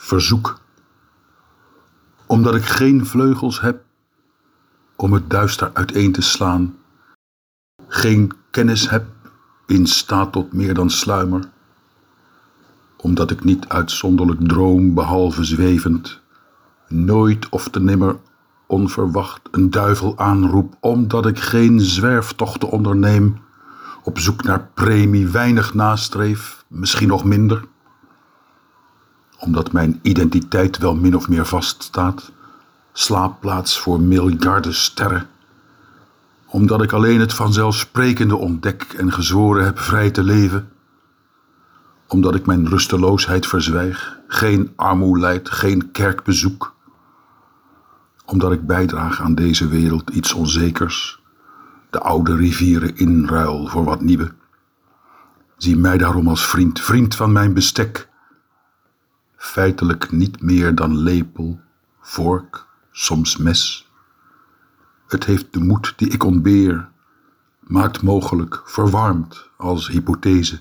verzoek. Omdat ik geen vleugels heb om het duister uiteen te slaan, geen kennis heb in staat tot meer dan sluimer, omdat ik niet uitzonderlijk droom behalve zwevend, nooit of te nimmer onverwacht een duivel aanroep, omdat ik geen zwerftochten onderneem, op zoek naar premie weinig nastreef, misschien nog minder, omdat mijn identiteit wel min of meer vaststaat, slaapplaats voor miljarden sterren, omdat ik alleen het vanzelfsprekende ontdek en gezworen heb vrij te leven, omdat ik mijn rusteloosheid verzwijg, geen armoe leid, geen kerkbezoek, omdat ik bijdraag aan deze wereld iets onzekers, de oude rivieren inruil voor wat nieuwe. Zie mij daarom als vriend, vriend van mijn bestek, feitelijk niet meer dan lepel, vork, soms mes. Het heeft de moed die ik ontbeer, maakt mogelijk, verwarmd als hypothese